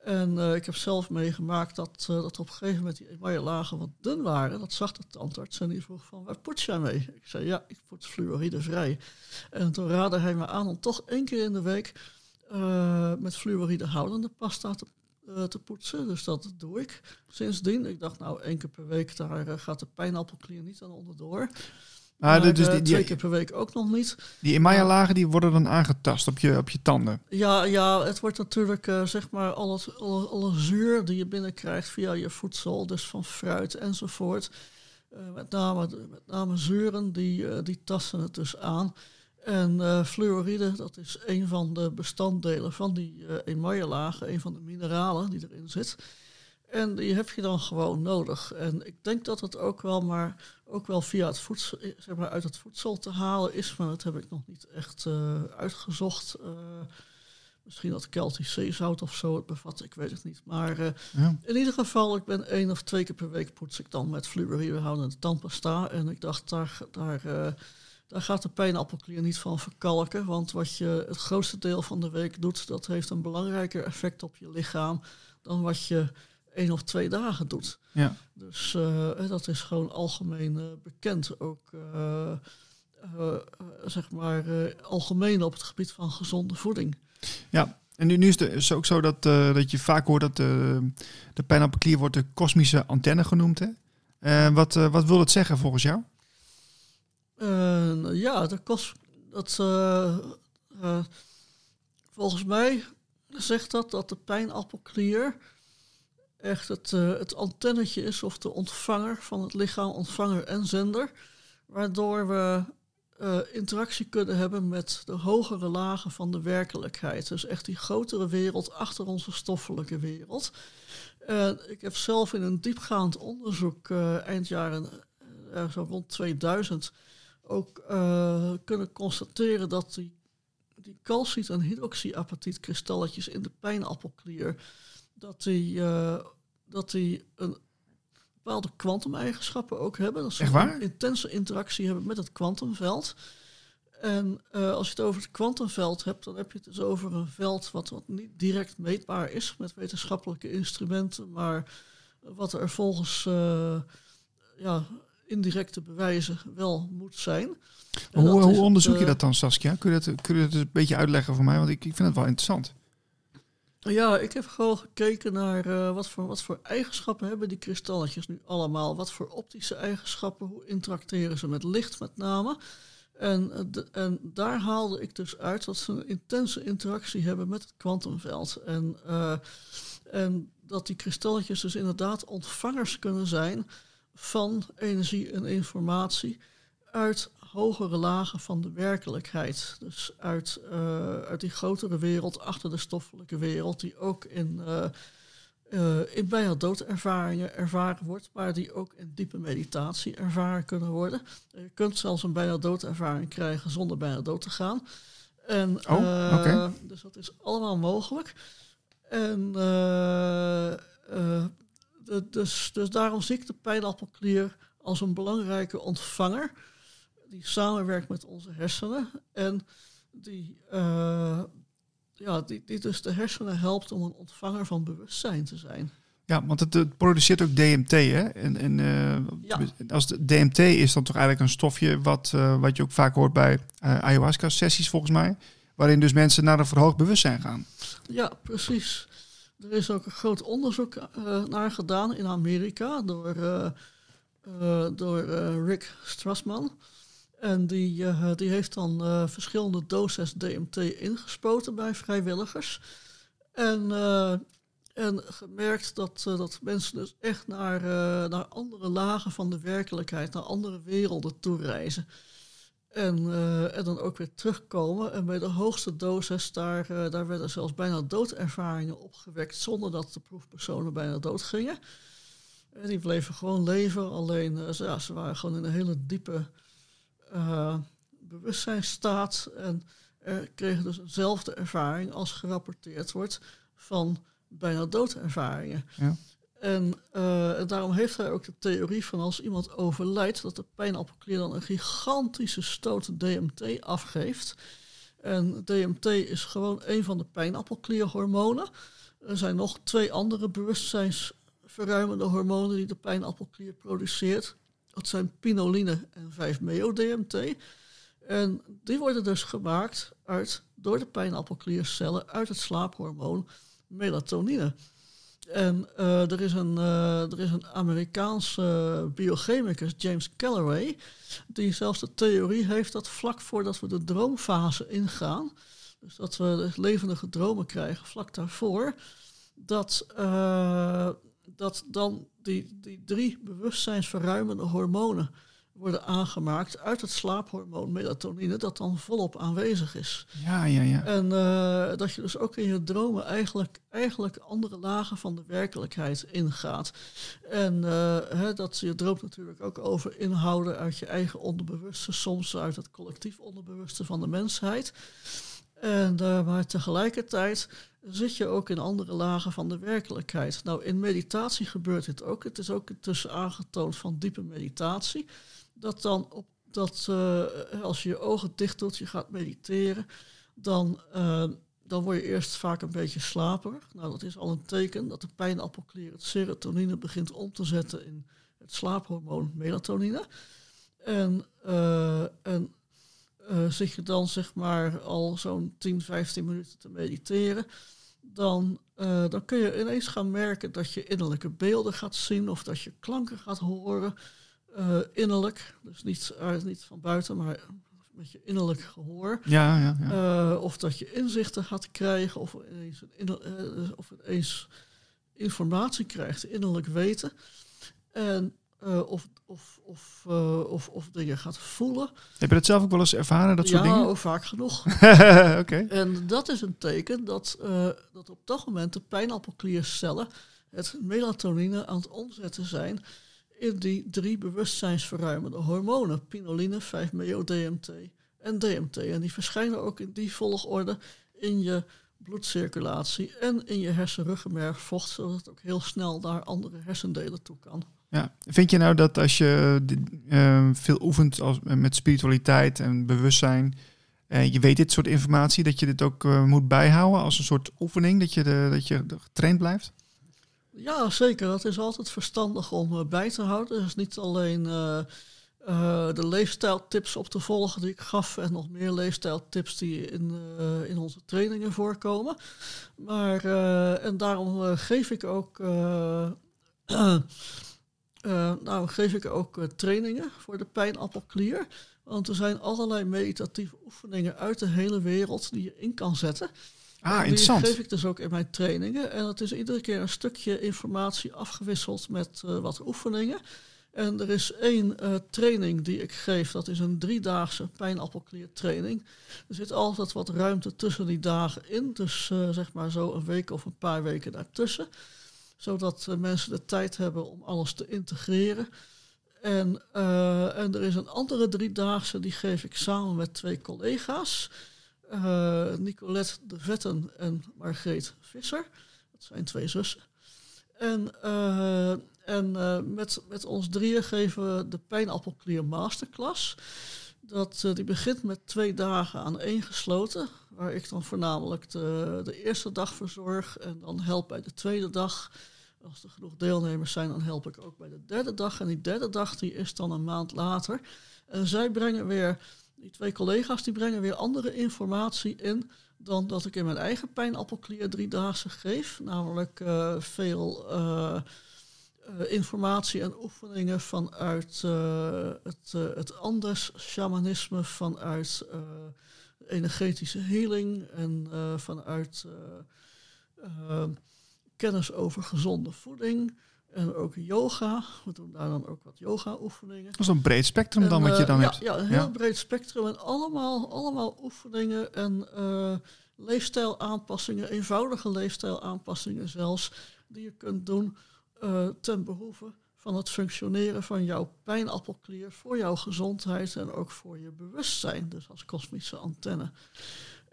B: En uh, ik heb zelf meegemaakt dat, uh, dat op een gegeven moment die emaille lagen wat dun waren. Dat zag de tandarts en die vroeg van, waar poets jij mee? Ik zei, ja, ik poets fluoridevrij. En toen raadde hij me aan om toch één keer in de week uh, met fluoride houdende pasta te, te, poetsen. Dus dat doe ik sindsdien. Ik dacht, nou, één keer per week, daar gaat de pijnappelklier niet aan onderdoor. Maar, maar dus die, die, twee keer per week ook nog niet.
A: Die Emaya-lagen die worden dan aangetast op je, op je tanden?
B: Ja, ja het wordt natuurlijk uh, zeg maar al het, alle, alle zuur die je binnenkrijgt via je voedsel, dus van fruit enzovoort. Uh, met, name, met name zuren, die, uh, die tasten het dus aan. En fluoride, dat is een van de bestanddelen van die uh, lagen een van de mineralen die erin zit. En die heb je dan gewoon nodig. En ik denk dat het ook wel maar ook wel via het voedsel, zeg maar, uit het voedsel te halen is, maar dat heb ik nog niet echt uh, uitgezocht. Uh, misschien dat Celtisch zeezout of zo het bevat, ik weet het niet. Maar uh, ja. in ieder geval, ik ben één of twee keer per week poets ik dan met fluoridehoudende tandpasta. En ik dacht, daar, daar, daar gaat de pijnappelklier niet van verkalken. Want wat je het grootste deel van de week doet, dat heeft een belangrijker effect op je lichaam dan wat je één of twee dagen doet.
A: Ja.
B: Dus uh, dat is gewoon algemeen uh, bekend. Ook uh, zeg maar algemeen op het gebied van gezonde voeding.
A: Ja, en nu, nu is het ook zo dat, dat je vaak hoort dat de pijnappelklier wordt de kosmische antenne genoemd. Hè? wat, wat wil het zeggen volgens jou?
B: Ja, de kos, dat, volgens mij zegt dat dat de pijnappelklier echt het, het antennetje is of de ontvanger van het lichaam, ontvanger en zender. Waardoor we eh, interactie kunnen hebben met de hogere lagen van de werkelijkheid. Dus echt die grotere wereld achter onze stoffelijke wereld. Ik heb zelf in een diepgaand onderzoek eind jaren, zo rond 2000, ook kunnen constateren dat die, die calciet- en hydroxyapatietkristalletjes in de pijnappelklier, dat die, dat die een bepaalde kwantumeigenschappen ook hebben. Dat
A: ze een
B: intense interactie hebben met het kwantumveld. En uh, als je het over het kwantumveld hebt, dan heb je het dus over een veld wat, wat niet direct meetbaar is met wetenschappelijke instrumenten, maar wat er volgens uh, ja, indirecte bewijzen wel moet zijn.
A: Hoe, hoe onderzoek je dat dan, Saskia? Kun je dat, kun je dat een beetje uitleggen voor mij? Want ik, ik vind het wel interessant.
B: Ja, ik heb gewoon gekeken naar uh, wat, voor, wat voor eigenschappen hebben die kristalletjes nu allemaal. Wat voor optische eigenschappen, hoe interacteren ze met licht met name. En, eh, de, en daar haalde ik dus uit dat ze een intense interactie hebben met het kwantumveld. En, uh, en dat die kristalletjes dus inderdaad ontvangers kunnen zijn van energie en informatie uit hogere lagen van de werkelijkheid. Dus uit, uh, uit die grotere wereld, achter de stoffelijke wereld, die ook in, uh, uh, in bijna doodervaringen ervaren wordt, maar die ook in diepe meditatie ervaren kunnen worden. Je kunt zelfs een bijna doodervaring krijgen zonder bijna dood te gaan. En,
A: oh, okay.
B: Dus dat is allemaal mogelijk. En dus, dus daarom zie ik de pijnappelklier als een belangrijke ontvanger die samenwerkt met onze hersenen en die, uh, ja, die, die dus de hersenen helpt om een ontvanger van bewustzijn te zijn.
A: Ja, want het, het produceert ook DMT, hè? En, en uh, ja. als de DMT is dan toch eigenlijk een stofje wat, uh, wat je ook vaak hoort bij ayahuasca-sessies volgens mij, waarin dus mensen naar een verhoogd bewustzijn gaan.
B: Ja, precies. Er is ook een groot onderzoek naar gedaan in Amerika door, door Rick Strassman. En die, die heeft dan verschillende doses DMT ingespoten bij vrijwilligers. En, en gemerkt dat, dat mensen dus echt naar, naar andere lagen van de werkelijkheid, naar andere werelden toe reizen. En, en dan ook weer terugkomen. En bij de hoogste dosis, daar, daar werden zelfs bijna doodervaringen opgewekt zonder dat de proefpersonen bijna dood gingen. En die bleven gewoon leven, alleen ja, ze waren gewoon in een hele diepe bewustzijnstaat en kregen dus eenzelfde ervaring als gerapporteerd wordt van bijna doodervaringen. Ja. En uh, daarom heeft hij ook de theorie van als iemand overlijdt, dat de pijnappelklier dan een gigantische stoot DMT afgeeft. En DMT is gewoon een van de pijnappelklierhormonen. Er zijn nog twee andere bewustzijnsverruimende hormonen die de pijnappelklier produceert. Dat zijn pinoline en 5-meo-DMT. En die worden dus gemaakt uit, door de pijnappelkliercellen uit het slaaphormoon melatonine. En uh, er, is een, uh, er is een Amerikaanse biochemicus, James Callaway, die zelfs de theorie heeft dat vlak voordat we de droomfase ingaan, dus dat we levendige dromen krijgen vlak daarvoor, dat, uh, dat dan die, die drie bewustzijnsverruimende hormonen worden aangemaakt uit het slaaphormoon melatonine, dat dan volop aanwezig is.
A: Ja, ja, ja.
B: En uh, dat je dus ook in je dromen eigenlijk, eigenlijk andere lagen van de werkelijkheid ingaat. En uh, hè, dat je droomt natuurlijk ook over inhouden uit je eigen onderbewuste, soms uit het collectief onderbewuste van de mensheid. En, uh, maar tegelijkertijd zit je ook in andere lagen van de werkelijkheid. Nou, in meditatie gebeurt dit ook. Het is ook intussen aangetoond van diepe meditatie. Dat dan op dat uh, als je je ogen dicht doet, je gaat mediteren, dan, uh, dan word je eerst vaak een beetje slaperig. Nou, dat is al een teken dat de pijnappelklier het serotonine begint om te zetten in het slaaphormoon melatonine. En, uh, en zit je dan zeg maar al zo'n 10, 15 minuten te mediteren, dan, dan kun je ineens gaan merken dat je innerlijke beelden gaat zien of dat je klanken gaat horen uh, innerlijk. Dus niet, niet van buiten, maar met je innerlijk gehoor.
A: Ja, ja,
B: ja. of dat je inzichten gaat krijgen of ineens, of ineens informatie krijgt, innerlijk weten. En eh, of, of, of, eh, of, of dingen gaat voelen.
A: Heb je dat zelf ook wel eens ervaren, dat soort
B: ja,
A: dingen?
B: ook vaak genoeg.
A: Oké.
B: En dat is een teken dat, eh, dat op dat moment de pijnappelkliercellen het melatonine aan het omzetten zijn in die drie bewustzijnsverruimende hormonen, pinoline, 5-MeO-DMT en DMT. En die verschijnen ook in die volgorde in je bloedcirculatie en in je hersenruggenmergvocht, zodat het ook heel snel naar andere hersendelen toe kan.
A: Ja. Vind je nou dat als je uh, veel oefent als, met spiritualiteit en bewustzijn, uh, je weet dit soort informatie, dat je dit ook uh, moet bijhouden als een soort oefening, dat je, dat je getraind blijft?
B: Ja, zeker. Dat is altijd verstandig om bij te houden. Dus niet alleen uh, de leefstijltips op te volgen die ik gaf en nog meer leefstijltips die in, in onze trainingen voorkomen. Maar, en daarom geef ik ook, nou, geef ik ook trainingen voor de pijnappelklier. Want er zijn allerlei meditatieve oefeningen uit de hele wereld die je in kan zetten.
A: Ah, interessant.
B: Die geef ik dus ook in mijn trainingen. En het is iedere keer een stukje informatie afgewisseld met wat oefeningen. En er is één uh, training die ik geef, dat is een driedaagse pijnappelkliertraining. Er zit altijd wat ruimte tussen die dagen in, dus uh, zeg maar zo een week of een paar weken daartussen. Zodat mensen de tijd hebben om alles te integreren. En, en er is een andere driedaagse, die geef ik samen met twee collega's. Nicolette de Vetten en Margreet Visser. Dat zijn twee zussen. En en uh, met, met ons drieën geven we de pijnappelklier masterclass. Dat, uh, die begint met twee dagen aan één gesloten. Waar ik dan voornamelijk de, de eerste dag verzorg. En dan help bij de tweede dag. Als er genoeg deelnemers zijn, dan help ik ook bij de derde dag. En die derde dag die is dan een maand later. En zij brengen weer, die twee collega's, die brengen weer andere informatie in dan dat ik in mijn eigen pijnappelklier driedaagse geef. Namelijk uh, veel uh, informatie en oefeningen vanuit het, het Andes shamanisme, vanuit energetische healing en vanuit kennis over gezonde voeding. En ook yoga. We doen daar dan ook wat yoga-oefeningen.
A: Dat is een breed spectrum dan wat je dan
B: ja,
A: hebt.
B: Ja, een heel ja. breed spectrum. En allemaal, allemaal oefeningen en leefstijlaanpassingen, eenvoudige leefstijlaanpassingen zelfs, die je kunt doen uh, ten behoeve van het functioneren van jouw pijnappelklier voor jouw gezondheid en ook voor je bewustzijn, dus als kosmische antenne.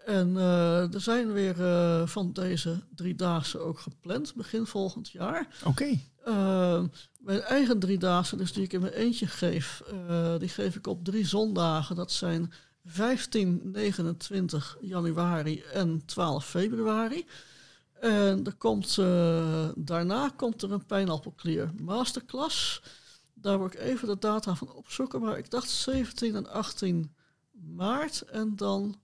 B: En uh, er zijn weer uh, van deze driedaagse ook gepland, begin volgend jaar.
A: Oké.
B: Okay. Mijn eigen driedaagse, dus die ik in mijn eentje geef, die geef ik op drie zondagen. Dat zijn 15, 29 januari en 12 februari. En er komt, uh, daarna komt er een pijnappelklier masterclass. Daar wil ik even de data van opzoeken. Maar ik dacht 17 en 18 maart en dan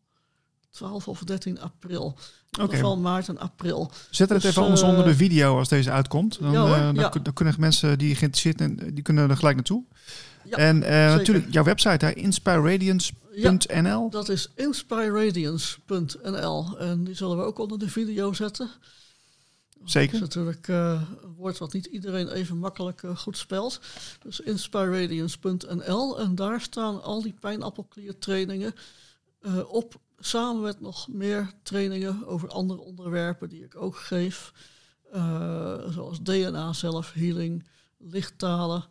B: 12 of 13 april. In ieder geval maart en april.
A: Zet het
B: Dus,
A: even anders
B: eh,
A: onder de video als deze uitkomt. Dan,
B: ja hoor,
A: eh, dan,
B: ja.
A: kun- dan kunnen mensen die geïnteresseerd zijn, die kunnen er gelijk naartoe.
B: Ja,
A: en eh, natuurlijk jouw website, inspireradiance.nl.
B: Dat is inspireradiance.nl. En die zullen we ook onder de video zetten.
A: Zeker.
B: Dat is natuurlijk eh, een woord wat niet iedereen even makkelijk eh, goed spelt. Dus inspireradiance.nl. En daar staan al die pijnappelkliertrainingen eh, op. Samen met nog meer trainingen over andere onderwerpen die ik ook geef. Eh, zoals DNA, zelfhealing, lichttalen.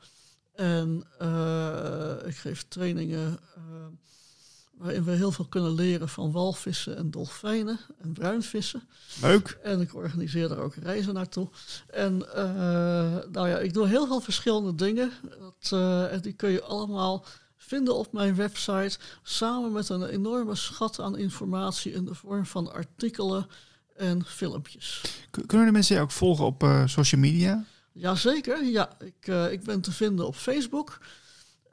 B: En eh, ik geef trainingen eh, waarin we heel veel kunnen leren van walvissen en dolfijnen en bruinvissen.
A: Leuk.
B: En ik organiseer daar ook reizen naartoe. En nou ja, ik doe heel veel verschillende dingen. Dat, en die kun je allemaal vinden op mijn website. Samen met een enorme schat aan informatie in de vorm van artikelen en filmpjes.
A: Kunnen de mensen je ook volgen op eh, social media?
B: Jazeker, ja. Ik, eh, ik ben te vinden op Facebook.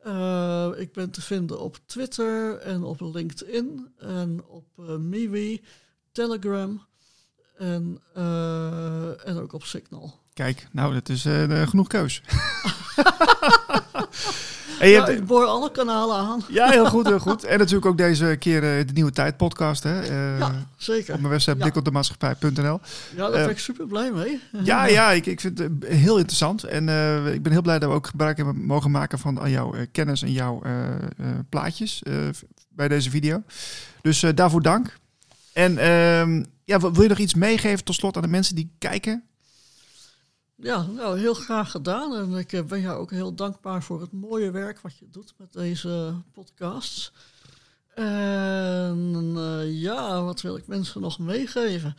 B: Eh, ik ben te vinden op Twitter en op LinkedIn en op MeWe, Telegram en, en ook op Signal.
A: Kijk, nou, dat is genoeg keus. En je
B: Ja,
A: hebt-
B: ik boor alle kanalen aan.
A: ja, heel goed, heel goed. En natuurlijk ook deze keer eh, de Nieuwe Tijd podcast. Hè? Eh,
B: Ja, zeker.
A: Op mijn website
B: Ja.
A: blikopdemaatschappij.nl.
B: Ja, daar
A: eh,
B: ben ik super blij mee.
A: Ja, ja ik, ik vind het heel interessant. En ik ben heel blij dat we ook gebruik hebben mogen maken van al jouw kennis en jouw plaatjes bij deze video. Dus daarvoor dank. En ehm, ja, wil je nog iets meegeven tot slot aan de mensen die kijken?
B: Ja, nou, heel graag gedaan. En ik eh, ben jou ook heel dankbaar voor het mooie werk wat je doet met deze podcasts. En eh, ja, wat wil ik mensen nog meegeven?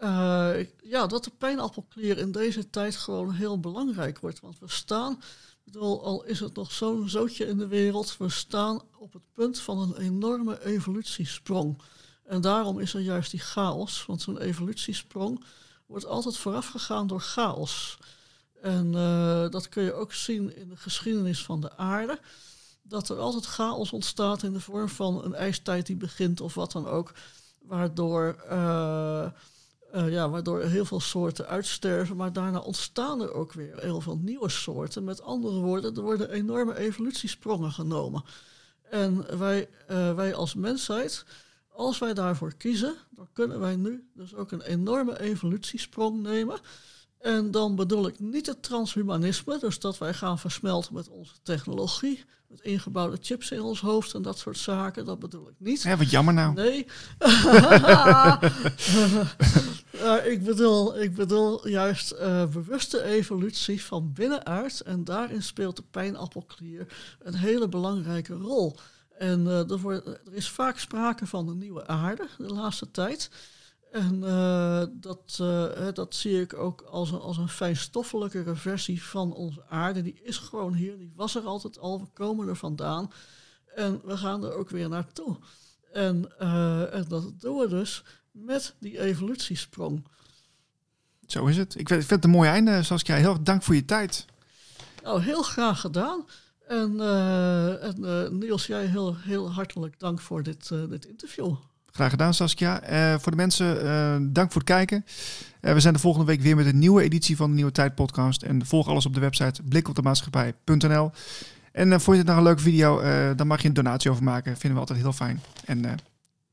B: Eh, ja, dat de pijnappelklier in deze tijd gewoon heel belangrijk wordt. Want we staan, ik bedoel, al is het nog zo'n zootje in de wereld, we staan op het punt van een enorme evolutiesprong. En daarom is er juist die chaos, want zo'n evolutiesprong wordt altijd voorafgegaan door chaos. En eh, dat kun je ook zien in de geschiedenis van de aarde. Dat er altijd chaos ontstaat in de vorm van een ijstijd die begint of wat dan ook. Waardoor, eh, eh, ja, waardoor heel veel soorten uitsterven. Maar daarna ontstaan er ook weer heel veel nieuwe soorten. Met andere woorden, er worden enorme evolutiesprongen genomen. En wij, wij als mensheid, als wij daarvoor kiezen, dan kunnen wij nu dus ook een enorme evolutiesprong nemen. En dan bedoel ik niet het transhumanisme, dus dat wij gaan versmelten met onze technologie, met ingebouwde chips in ons hoofd en dat soort zaken, dat bedoel ik niet.
A: Ja, wat jammer nou.
B: Nee. Ik, bedoel, ik bedoel juist eh, bewuste evolutie van binnenuit. En daarin speelt de pijnappelklier een hele belangrijke rol. En eh, er, wordt, er is vaak sprake van een nieuwe aarde de laatste tijd. En eh, dat, eh, dat zie ik ook als een, als een fijnstoffelijkere versie van onze aarde. Die is gewoon hier, die was er altijd al, we komen er vandaan. En we gaan er ook weer naartoe. En, en dat doen we dus met die evolutiesprong.
A: Zo is het. Ik vind, ik vind het een mooi einde, Saskia. Heel erg dank voor je tijd.
B: Nou, heel graag gedaan. En, eh, en eh, Niels, jij heel, heel hartelijk dank voor dit, eh, dit interview.
A: Graag gedaan, Saskia. Voor de mensen, dank voor het kijken. We zijn de volgende week weer met een nieuwe editie van de Nieuwe Tijd podcast. En volg alles op de website blikopdemaatschappij.nl. En vond je het nou een leuke video, dan mag je een donatie over maken. Vinden we altijd heel fijn. En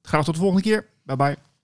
A: graag tot de volgende keer. Bye bye.